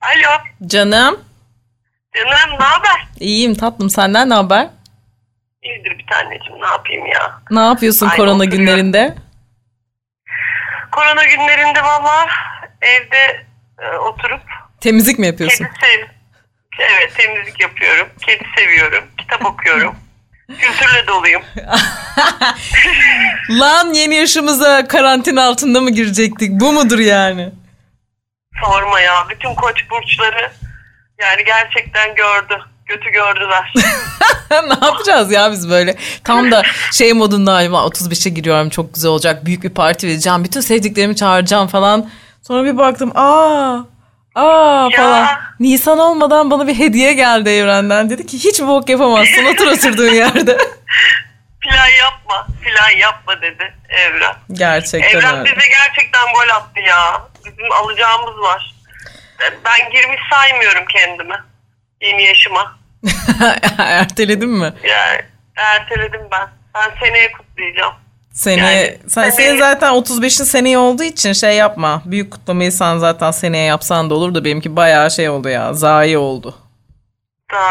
Alo. Canım. Canım ne haber? İyiyim tatlım senden ne haber? İyidir bir taneciğim ne yapayım ya. Ne yapıyorsun Ay, korona oturuyorum. günlerinde? Korona günlerinde valla evde e, oturup Temizlik mi yapıyorsun? kedi sev... Evet temizlik yapıyorum. Kedi seviyorum. Kitap okuyorum. Kültürle doluyum. Lan yeni yaşımıza karantina altında mı girecektik? Bu mudur yani? Sorma ya. Bütün koç burçları yani gerçekten gördü. Götü gördüler. ne yapacağız ya biz böyle? Tam da şey modundayım. 35'e giriyorum çok güzel olacak. Büyük bir parti vereceğim. Bütün sevdiklerimi çağıracağım falan. Sonra bir baktım aa aa Ya. falan. Nisan olmadan bana bir hediye geldi evrenden. Dedi ki hiç bok yapamazsın otur oturduğun yerde. plan yapma. Plan yapma dedi Evren. Gerçekten Evren öyle. bize gerçekten gol attı ya. Bizim alacağımız var. Ben girmiş saymıyorum kendimi. Yeni yaşıma. Erteledin mi? Yani erteledim ben. Ben seneye kutlayacağım. Seni Yani sen senin zaten 35'in seneye olduğu için şey yapma. Büyük kutlamayı sen zaten seneye yapsan da olur da benimki bayağı şey oldu ya. Zayi oldu.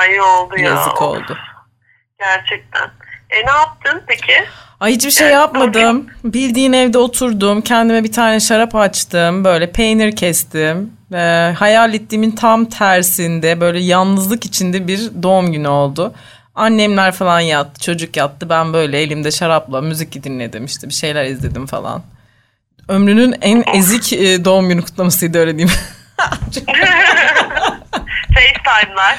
İyi oldu ya. Yazık oldu. Gerçekten. E ne yaptın peki? Ay hiçbir şey yapmadım. Bildiğin evde oturdum. Kendime bir tane şarap açtım. Böyle peynir kestim. Ee, hayal ettiğimin tam tersinde böyle yalnızlık içinde bir doğum günü oldu. Annemler falan yattı, çocuk yattı. Ben böyle elimde şarapla müzik dinledim işte bir şeyler izledim falan. Ömrünün en ezik e, doğum günü kutlamasıydı öyle diyeyim. FaceTime'lar.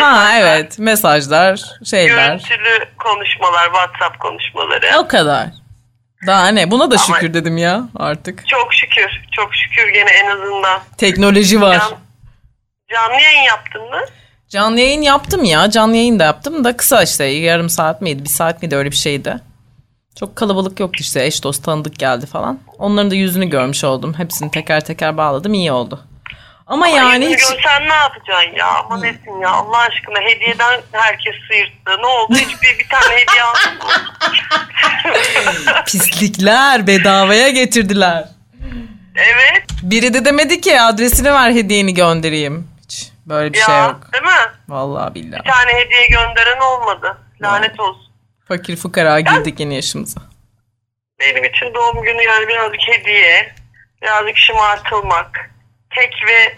Ha mesajlar, evet mesajlar şeyler Görüntülü konuşmalar, WhatsApp konuşmaları. o kadar. Daha ne buna da Ama- şükür dedim ya artık. Çok şükür. Çok şükür gene en azından. Teknoloji var. Can, canlı yayın yaptın mı? Canlı yayın yaptım ya. Canlı yayın da yaptım da kısa işte. Yarım saat miydi? Bir saat miydi? Öyle bir şeydi. Çok kalabalık yoktu işte. Eş dost tanıdık geldi falan. Onların da yüzünü görmüş oldum. Hepsini teker teker bağladım. iyi oldu. Ama yani hiç... görsen ne yapacaksın ya? Ama nesin ya Allah aşkına hediyeden herkes sıyırttı. Ne oldu? Hiçbir bir tane hediye aldın mı? Pislikler bedavaya getirdiler. Evet. Biri de demedi ki adresini ver hediyeni göndereyim. Hiç böyle bir ya şey yok. değil mi? Vallahi billahi. Bir tane hediye gönderen olmadı. Lanet olsun. Fakir fukara girdik yeni yaşımıza. Benim için doğum günü yani birazcık hediye, birazcık şımartılmak, tek ve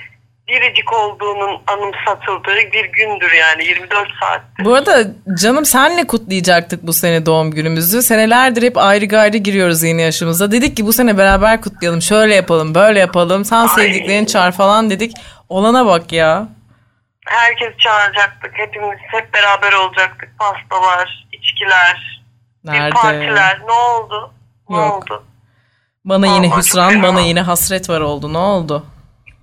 biricik olduğunun anımsatıldığı bir gündür yani 24 saattir. Bu arada canım senle kutlayacaktık bu sene doğum günümüzü. Senelerdir hep ayrı gayrı giriyoruz yeni yaşımıza. Dedik ki bu sene beraber kutlayalım. Şöyle yapalım, böyle yapalım. Sen sevdiklerini çağır falan dedik. Olana bak ya. Herkes çağıracaktık, hepimiz hep beraber olacaktık. Pastalar, içkiler, Nerede? partiler. Ne oldu? Ne Yok. oldu? Bana yine Olmadı. hüsran, bana yine hasret var oldu. Ne oldu?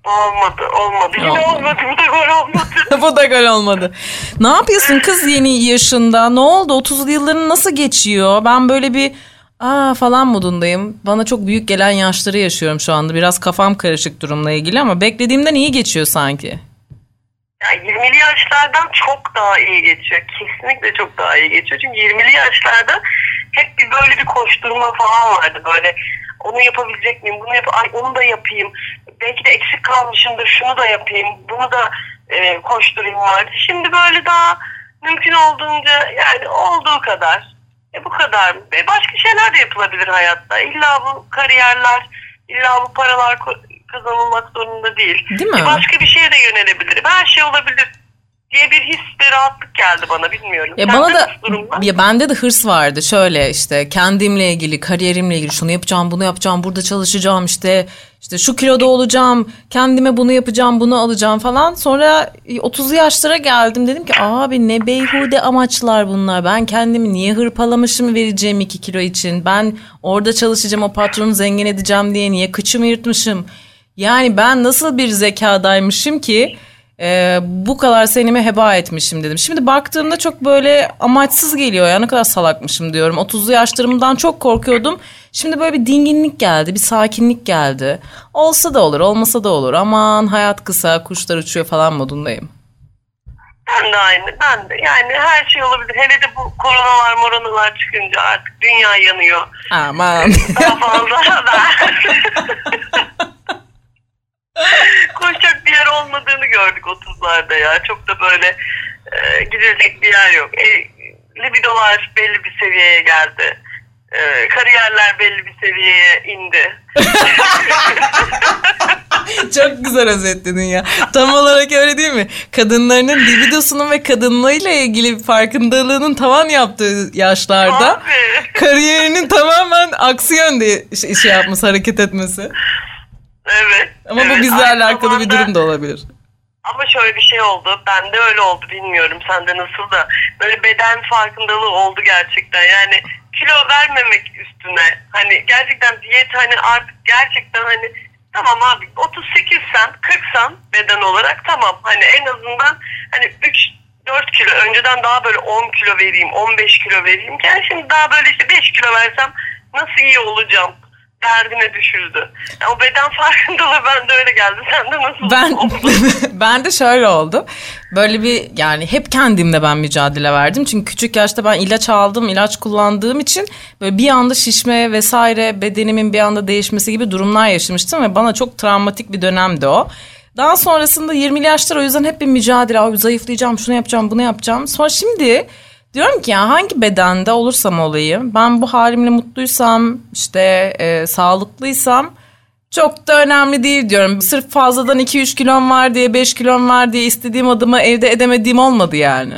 Olmadı, olmadı. Yine Olmadı. olmadı, bu da gol olmadı. bu da gol olmadı. Ne yapıyorsun kız yeni yaşında? Ne oldu? 30'lu yılların nasıl geçiyor? Ben böyle bir aa falan modundayım. Bana çok büyük gelen yaşları yaşıyorum şu anda. Biraz kafam karışık durumla ilgili ama beklediğimden iyi geçiyor sanki. Yani 20'li yaşlardan çok daha iyi geçiyor. Kesinlikle çok daha iyi geçiyor. Çünkü 20'li yaşlarda hep bir böyle bir koşturma falan vardı. Böyle onu yapabilecek miyim? Bunu yap Ay onu da yapayım. Belki de eksik kalmışımdır. Şunu da yapayım. Bunu da e, koşturayım vardı. Şimdi böyle daha mümkün olduğunca yani olduğu kadar. E bu kadar. E başka şeyler de yapılabilir hayatta. İlla bu kariyerler, illa bu paralar kazanılmak zorunda değil. Değil mi? E başka bir şeye de yönelebilirim. Her şey olabilir diye bir his ve rahatlık geldi bana bilmiyorum. Ya Sende bana da ya bende de hırs vardı. Şöyle işte kendimle ilgili, kariyerimle ilgili şunu yapacağım, bunu yapacağım, burada çalışacağım işte işte şu kiloda olacağım, kendime bunu yapacağım, bunu alacağım falan. Sonra 30'lu yaşlara geldim. Dedim ki abi ne beyhude amaçlar bunlar. Ben kendimi niye hırpalamışım vereceğim 2 kilo için? Ben orada çalışacağım, o patronu zengin edeceğim diye niye kıçımı yırtmışım? Yani ben nasıl bir zekadaymışım ki e, bu kadar senemi heba etmişim dedim. Şimdi baktığımda çok böyle amaçsız geliyor ya ne kadar salakmışım diyorum. 30'lu yaşlarımdan çok korkuyordum. Şimdi böyle bir dinginlik geldi, bir sakinlik geldi. Olsa da olur, olmasa da olur. Aman hayat kısa, kuşlar uçuyor falan modundayım. Ben de aynı. Ben de. Yani her şey olabilir. Hele de bu koronalar moronalar çıkınca artık dünya yanıyor. Aman. Daha fazla da. Koşacak bir yer olmadığını gördük 30'larda ya. Çok da böyle e, gidilecek bir yer yok. E, libidolar belli bir seviyeye geldi. E, kariyerler belli bir seviyeye indi. Çok güzel özetledin ya. Tam olarak öyle değil mi? Kadınların libidosunun ve kadınlığıyla ilgili farkındalığının tavan yaptığı yaşlarda Abi. kariyerinin tamamen aksi yönde iş, şey yapması, hareket etmesi. Evet. Ama bu evet. bizle Aynı alakalı bir zamanda- durum da olabilir. Ama şöyle bir şey oldu. Bende öyle oldu bilmiyorum sende nasıl da. Böyle beden farkındalığı oldu gerçekten. Yani kilo vermemek üstüne. Hani gerçekten diyet hani artık gerçekten hani tamam abi 38 sen 40 sen beden olarak tamam. Hani en azından hani 3 4 kilo önceden daha böyle 10 kilo vereyim 15 kilo vereyim. Yani şimdi daha böyle işte 5 kilo versem nasıl iyi olacağım derdine düşüldü. Yani o beden farkındalığı bende öyle geldi. Sende nasıl Ben ben de şöyle oldu. Böyle bir yani hep kendimle ben mücadele verdim. Çünkü küçük yaşta ben ilaç aldım, ilaç kullandığım için böyle bir anda şişme vesaire bedenimin bir anda değişmesi gibi durumlar yaşamıştım ve bana çok travmatik bir dönemdi o. Daha sonrasında 20'li yaşlar o yüzden hep bir mücadele. Abi zayıflayacağım, şunu yapacağım, bunu yapacağım. Sonra şimdi diyorum ki ya hangi bedende olursam olayım ben bu halimle mutluysam işte e, sağlıklıysam çok da önemli değil diyorum. Sırf fazladan 2-3 kilom var diye 5 kilom var diye istediğim adımı evde edemediğim olmadı yani.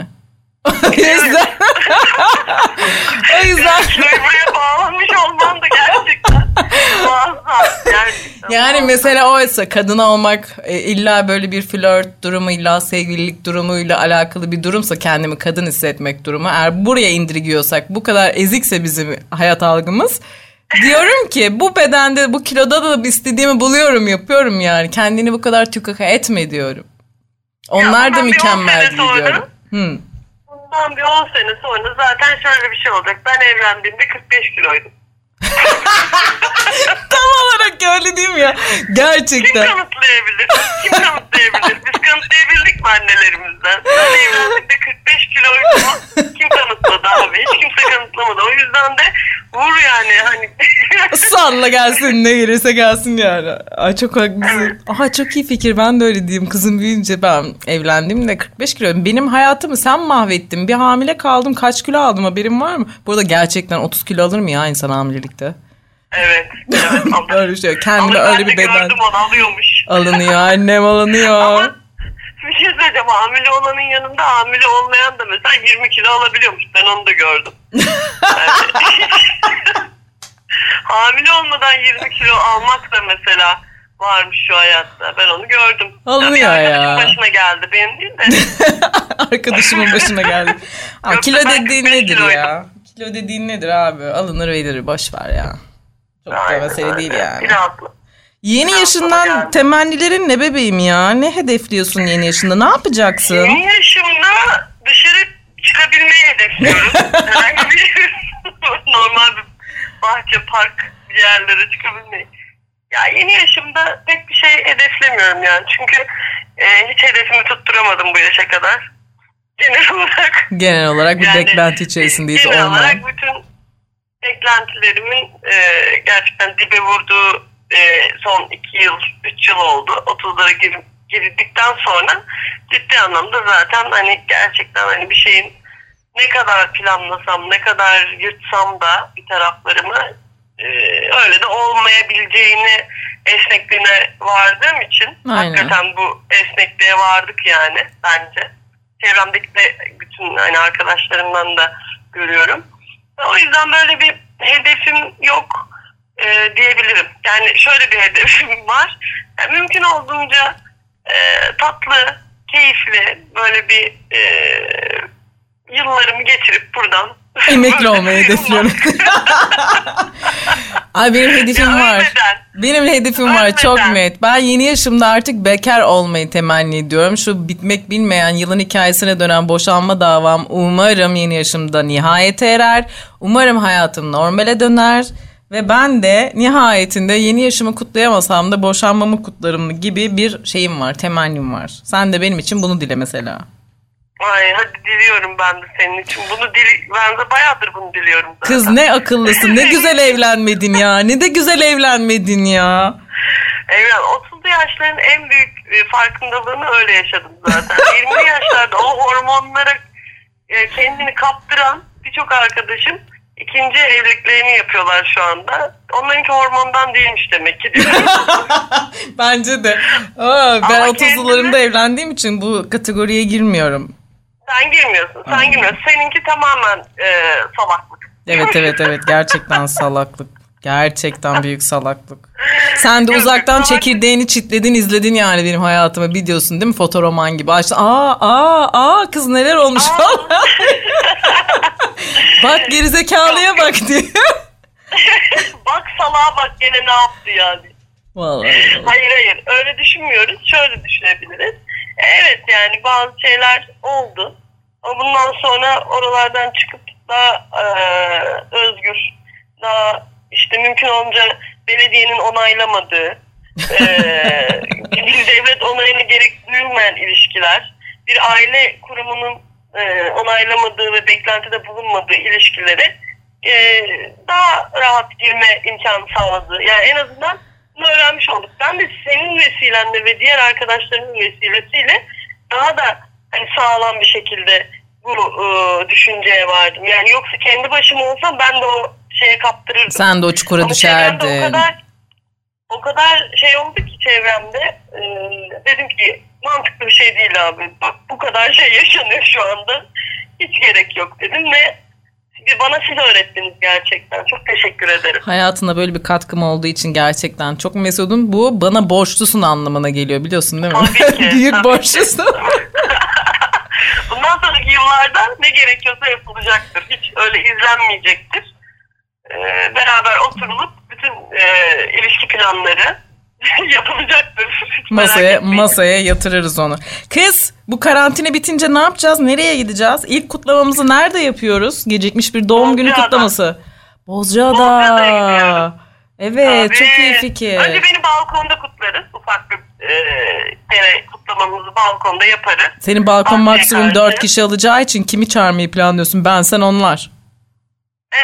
o yüzden o yüzden buraya bağlamış olman da gerçekten. Gerçekten. yani mesela oysa kadın olmak e, illa böyle bir flört durumu illa sevgililik durumuyla alakalı bir durumsa kendimi kadın hissetmek durumu eğer buraya indirgiyorsak bu kadar ezikse bizim hayat algımız diyorum ki bu bedende bu kiloda da istediğimi buluyorum yapıyorum yani kendini bu kadar tükaka etme diyorum. Onlar da bir on mükemmel diyorum. Hı. Bundan bir 10 sene sonra zaten şöyle bir şey olacak. Ben evlendiğimde 45 kiloydum. Tam olarak öyle değil mi ya? Kim Gerçekten. kanıtlayabilir? Kim kanıtlayabilir? Biz kanıtlayabildik mi annelerimizden? Ben evlendiğimde 45 kiloydum. Kim kanıtladı abi? Hiç kimse kanıtlamadı. O yüzden de vur yani hani. Salla gelsin ne gelirse gelsin yani. Ay çok haklısın. Aha çok iyi fikir ben de öyle diyeyim. Kızım büyüyünce ben evlendiğimde 45 kilo. Benim hayatımı sen mahvettin. Bir hamile kaldım kaç kilo aldım haberin var mı? Burada gerçekten 30 kilo alır mı ya insan hamilelikte? evet. evet. Öyle şey. Kendime Alır, öyle bir beden gördüm onu alıyormuş. alınıyor. Annem alınıyor. Ama bir şey söyleyeceğim. Hamile olanın yanında hamile olmayan da mesela 20 kilo alabiliyormuş. Ben onu da gördüm. Yani- hamile olmadan 20 kilo almak da mesela varmış şu hayatta. Ben onu gördüm. Alınıyor Tabii ya. başına geldi. Benim değil de. Arkadaşımın başına geldi. Yoksa kilo dediğin 45 nedir kiloydum. ya? Kilo dediğin nedir abi? Alınır verilir boş ver ya. Çok da Aynen mesele değil yani. Bir rahatla. Yeni Biraz yaşından temennilerin ne bebeğim ya? Ne hedefliyorsun yeni yaşında? Ne yapacaksın? Yeni yaşımda dışarı çıkabilmeyi hedefliyorum. Herhangi bir normal bir bahçe, park bir yerlere çıkabilmeyi. Ya yeni yaşımda pek bir şey hedeflemiyorum yani. Çünkü e, hiç hedefimi tutturamadım bu yaşa kadar. Genel olarak. Genel olarak bir Yani, beklenti içerisindeyiz Genel olma. olarak bütün beklentilerimin e, gerçekten dibe vurduğu e, son iki yıl, üç yıl oldu. 30'lara gir, girdikten sonra ciddi anlamda zaten hani gerçekten hani bir şeyin ne kadar planlasam, ne kadar yırtsam da bir taraflarımı e, öyle de olmayabileceğini esnekliğine vardığım için Aynen. hakikaten bu esnekliğe vardık yani bence. Çevremdeki de bütün hani arkadaşlarımdan da görüyorum. O yüzden böyle bir hedefim yok e, diyebilirim. Yani şöyle bir hedefim var. Yani mümkün olduğunca e, tatlı, keyifli böyle bir e, yıllarımı geçirip buradan Emekli olmayı hedefliyorum. Ay benim hedefim Ya var. ölmeden. Benim hedefim var çok Ölmeden. net. Ben yeni yaşımda artık bekar olmayı temenni ediyorum. Şu bitmek bilmeyen yılın hikayesine dönen boşanma davam umarım yeni yaşımda nihayete erer. Umarım hayatım normale döner. Ve ben de nihayetinde yeni yaşımı kutlayamasam da boşanmamı kutlarım gibi bir şeyim var, temennim var. Sen de benim için bunu dile mesela. Ay hadi diliyorum ben de senin için. Bunu dil, ben de bayağıdır bunu diliyorum zaten. Kız ne akıllısın, ne güzel evlenmedin ya. Ne de güzel evlenmedin ya. Evren 30'lu yaşların en büyük e, farkındalığını öyle yaşadım zaten. 20'li yaşlarda o hormonlara e, kendini kaptıran birçok arkadaşım ikinci evliliklerini yapıyorlar şu anda. Onlarınki hormondan değilmiş demek ki. Bence de. Aa, ben Ama 30'larımda kendimi- evlendiğim için bu kategoriye girmiyorum. Sen girmiyorsun, sen Aynen. girmiyorsun. Seninki tamamen e, salaklık. Evet evet evet gerçekten salaklık. Gerçekten büyük salaklık. Sen de uzaktan çekirdeğini çitledin izledin yani benim hayatımı biliyorsun değil mi? Fotoroman gibi açtın. Aa aa aa kız neler olmuş falan. bak gerizekalıya bak diye. bak salağa bak gene ne yaptı yani. Vallahi. Hayır hayır öyle düşünmüyoruz. Şöyle düşünebiliriz. Evet yani bazı şeyler oldu. Ama bundan sonra oralardan çıkıp daha eee, özgür, daha işte mümkün olunca belediyenin onaylamadığı, eee, bir devlet onayını gerektirmeyen ilişkiler, bir aile kurumunun eee, onaylamadığı ve beklentide bulunmadığı ilişkileri eee, daha rahat girme imkanı sağladı. Yani en azından bunu öğrenmiş olduk. Ben de senin vesilenle ve diğer arkadaşlarımın vesilesiyle daha da hani sağlam bir şekilde bu e, düşünceye vardım. Yani yoksa kendi başıma olsam ben de o şeye kaptırırdım. Sen de o çukura Ama düşerdin. O kadar, o kadar şey oldu ki çevremde e, dedim ki mantıklı bir şey değil abi. Bak bu kadar şey yaşanıyor şu anda. Hiç gerek yok dedim ve bana siz öğrettiniz gerçekten. Çok teşekkür ederim. Hayatına böyle bir katkım olduğu için gerçekten çok mesudum. Bu bana borçlusun anlamına geliyor biliyorsun değil mi? Tabii ki, Büyük tabii borçlusun. Bundan sonraki yıllarda ne gerekiyorsa yapılacaktır. Hiç öyle izlenmeyecektir. Ee, beraber oturulup bütün e, ilişki planları yapılacaktır. Masaya masaya yatırırız onu. Kız bu karantina bitince ne yapacağız? Nereye gideceğiz? İlk kutlamamızı nerede yapıyoruz? Gecikmiş bir doğum günü Bozcaada. kutlaması. Bozcaada. Evet, Tabii. çok iyi fikir. Önce beni balkonda kutlarız. Ufak bir e, kutlamamızı balkonda yaparız. Senin balkon Bahçeye maksimum karşı. 4 kişi alacağı için kimi çağırmayı planlıyorsun? Ben sen onlar.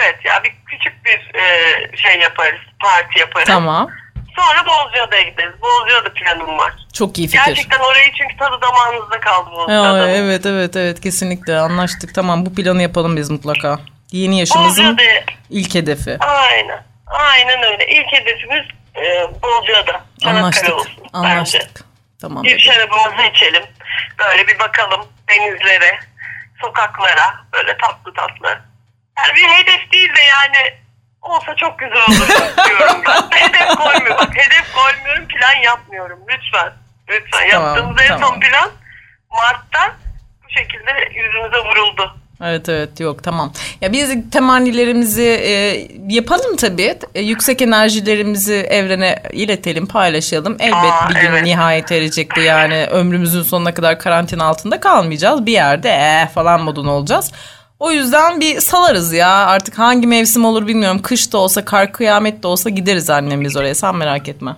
Evet ya bir küçük bir e, şey yaparız. Parti yaparız. Tamam. Sonra Bozcaada'ya gideriz. Bozcaada planım var. Çok iyi fikir. Gerçekten orayı çünkü tadı damağınızda kaldı Ya, Bozcaada'nın. evet evet evet kesinlikle anlaştık. Tamam bu planı yapalım biz mutlaka. Yeni yaşımızın Bozcaada ilk hedefi. aynen. Aynen öyle. İlk hedefimiz e, Bozcaada. Anlaştık. olsun bence. Anlaştık. Tamam. Bir şarabımızı içelim. Böyle bir bakalım denizlere, sokaklara. Böyle tatlı tatlı. Yani bir hedef değil de yani olsa çok güzel olur diyorum ben. hedef koymuyorum. Bak hedef koymuyorum, plan yapmıyorum. Lütfen. Lütfen. Tamam, Yaptığımız en tamam. son plan Mart'ta bu şekilde yüzümüze vuruldu. Evet evet yok tamam. Ya biz temennilerimizi e, yapalım tabii. E, yüksek enerjilerimizi evrene iletelim, paylaşalım. Elbet Aa, bir gün evet. nihayet erecek bu yani ömrümüzün sonuna kadar karantina altında kalmayacağız. Bir yerde eh falan modun olacağız. O yüzden bir salarız ya. Artık hangi mevsim olur bilmiyorum. Kış da olsa, kar kıyamet de olsa gideriz annemiz oraya. Sen merak etme.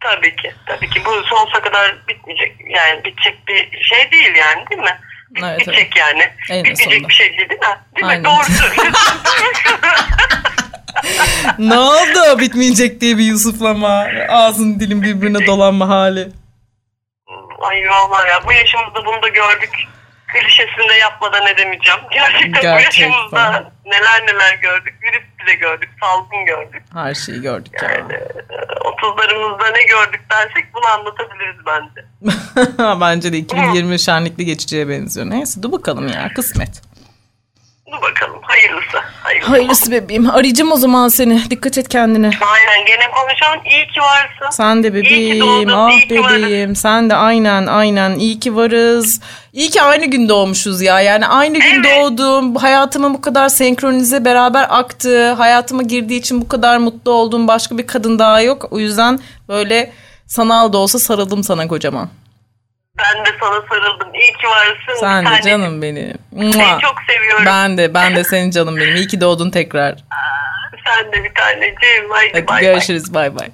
Tabii ki. Tabii ki. Bu sonsuza kadar bitmeyecek. Yani bitecek bir şey değil yani değil mi? Bit- Evet, bitecek yani. Eninde Bitmeyecek sonunda. bir şey değil değil mi? Değil Aynen. mi? Doğru söylüyorsun. ne oldu bitmeyecek diye bir Yusuflama. Ağzın dilin birbirine dolanma hali. Ay vallahi ya bu yaşımızda bunu da gördük. Klişesini de yapmadan edemeyeceğim. Gerçekten, Gerçekten. bu yaşımızda neler neler gördük. Virüs bile gördük. Salgın gördük. Her şeyi gördük ya. Yani e, 30'larımızda ne gördük dersek bunu anlatabiliriz bence. Bence de 2020 şenlikli geçeceğe benziyor. Neyse dur bakalım ya kısmet. Dur bakalım. Hayırlısı. Hayırlısı. Hayırlısı bebeğim. Arayacağım o zaman seni. Dikkat et kendine. Aynen gene konuşalım. İyi ki varsın. Sen de İyi ki bebeğim. doğdun, Ah iyi ki varız. bebeğim. Sen de aynen aynen. İyi ki varız. İyi ki aynı gün doğmuşuz ya. Yani aynı gün Evet. doğdum. Hayatımın bu kadar senkronize beraber aktı. Hayatıma girdiği için bu kadar mutlu olduğum başka bir kadın daha yok. O yüzden böyle sanal da olsa sarıldım sana kocaman. Ben de sana sarıldım. İyi ki varsın. Sen de canım benim. Seni çok seviyorum. Ben de ben de senin canım benim. İyi ki doğdun tekrar. Sen de bir taneciğim. Haydi Hadi bay. görüşürüz bay bay.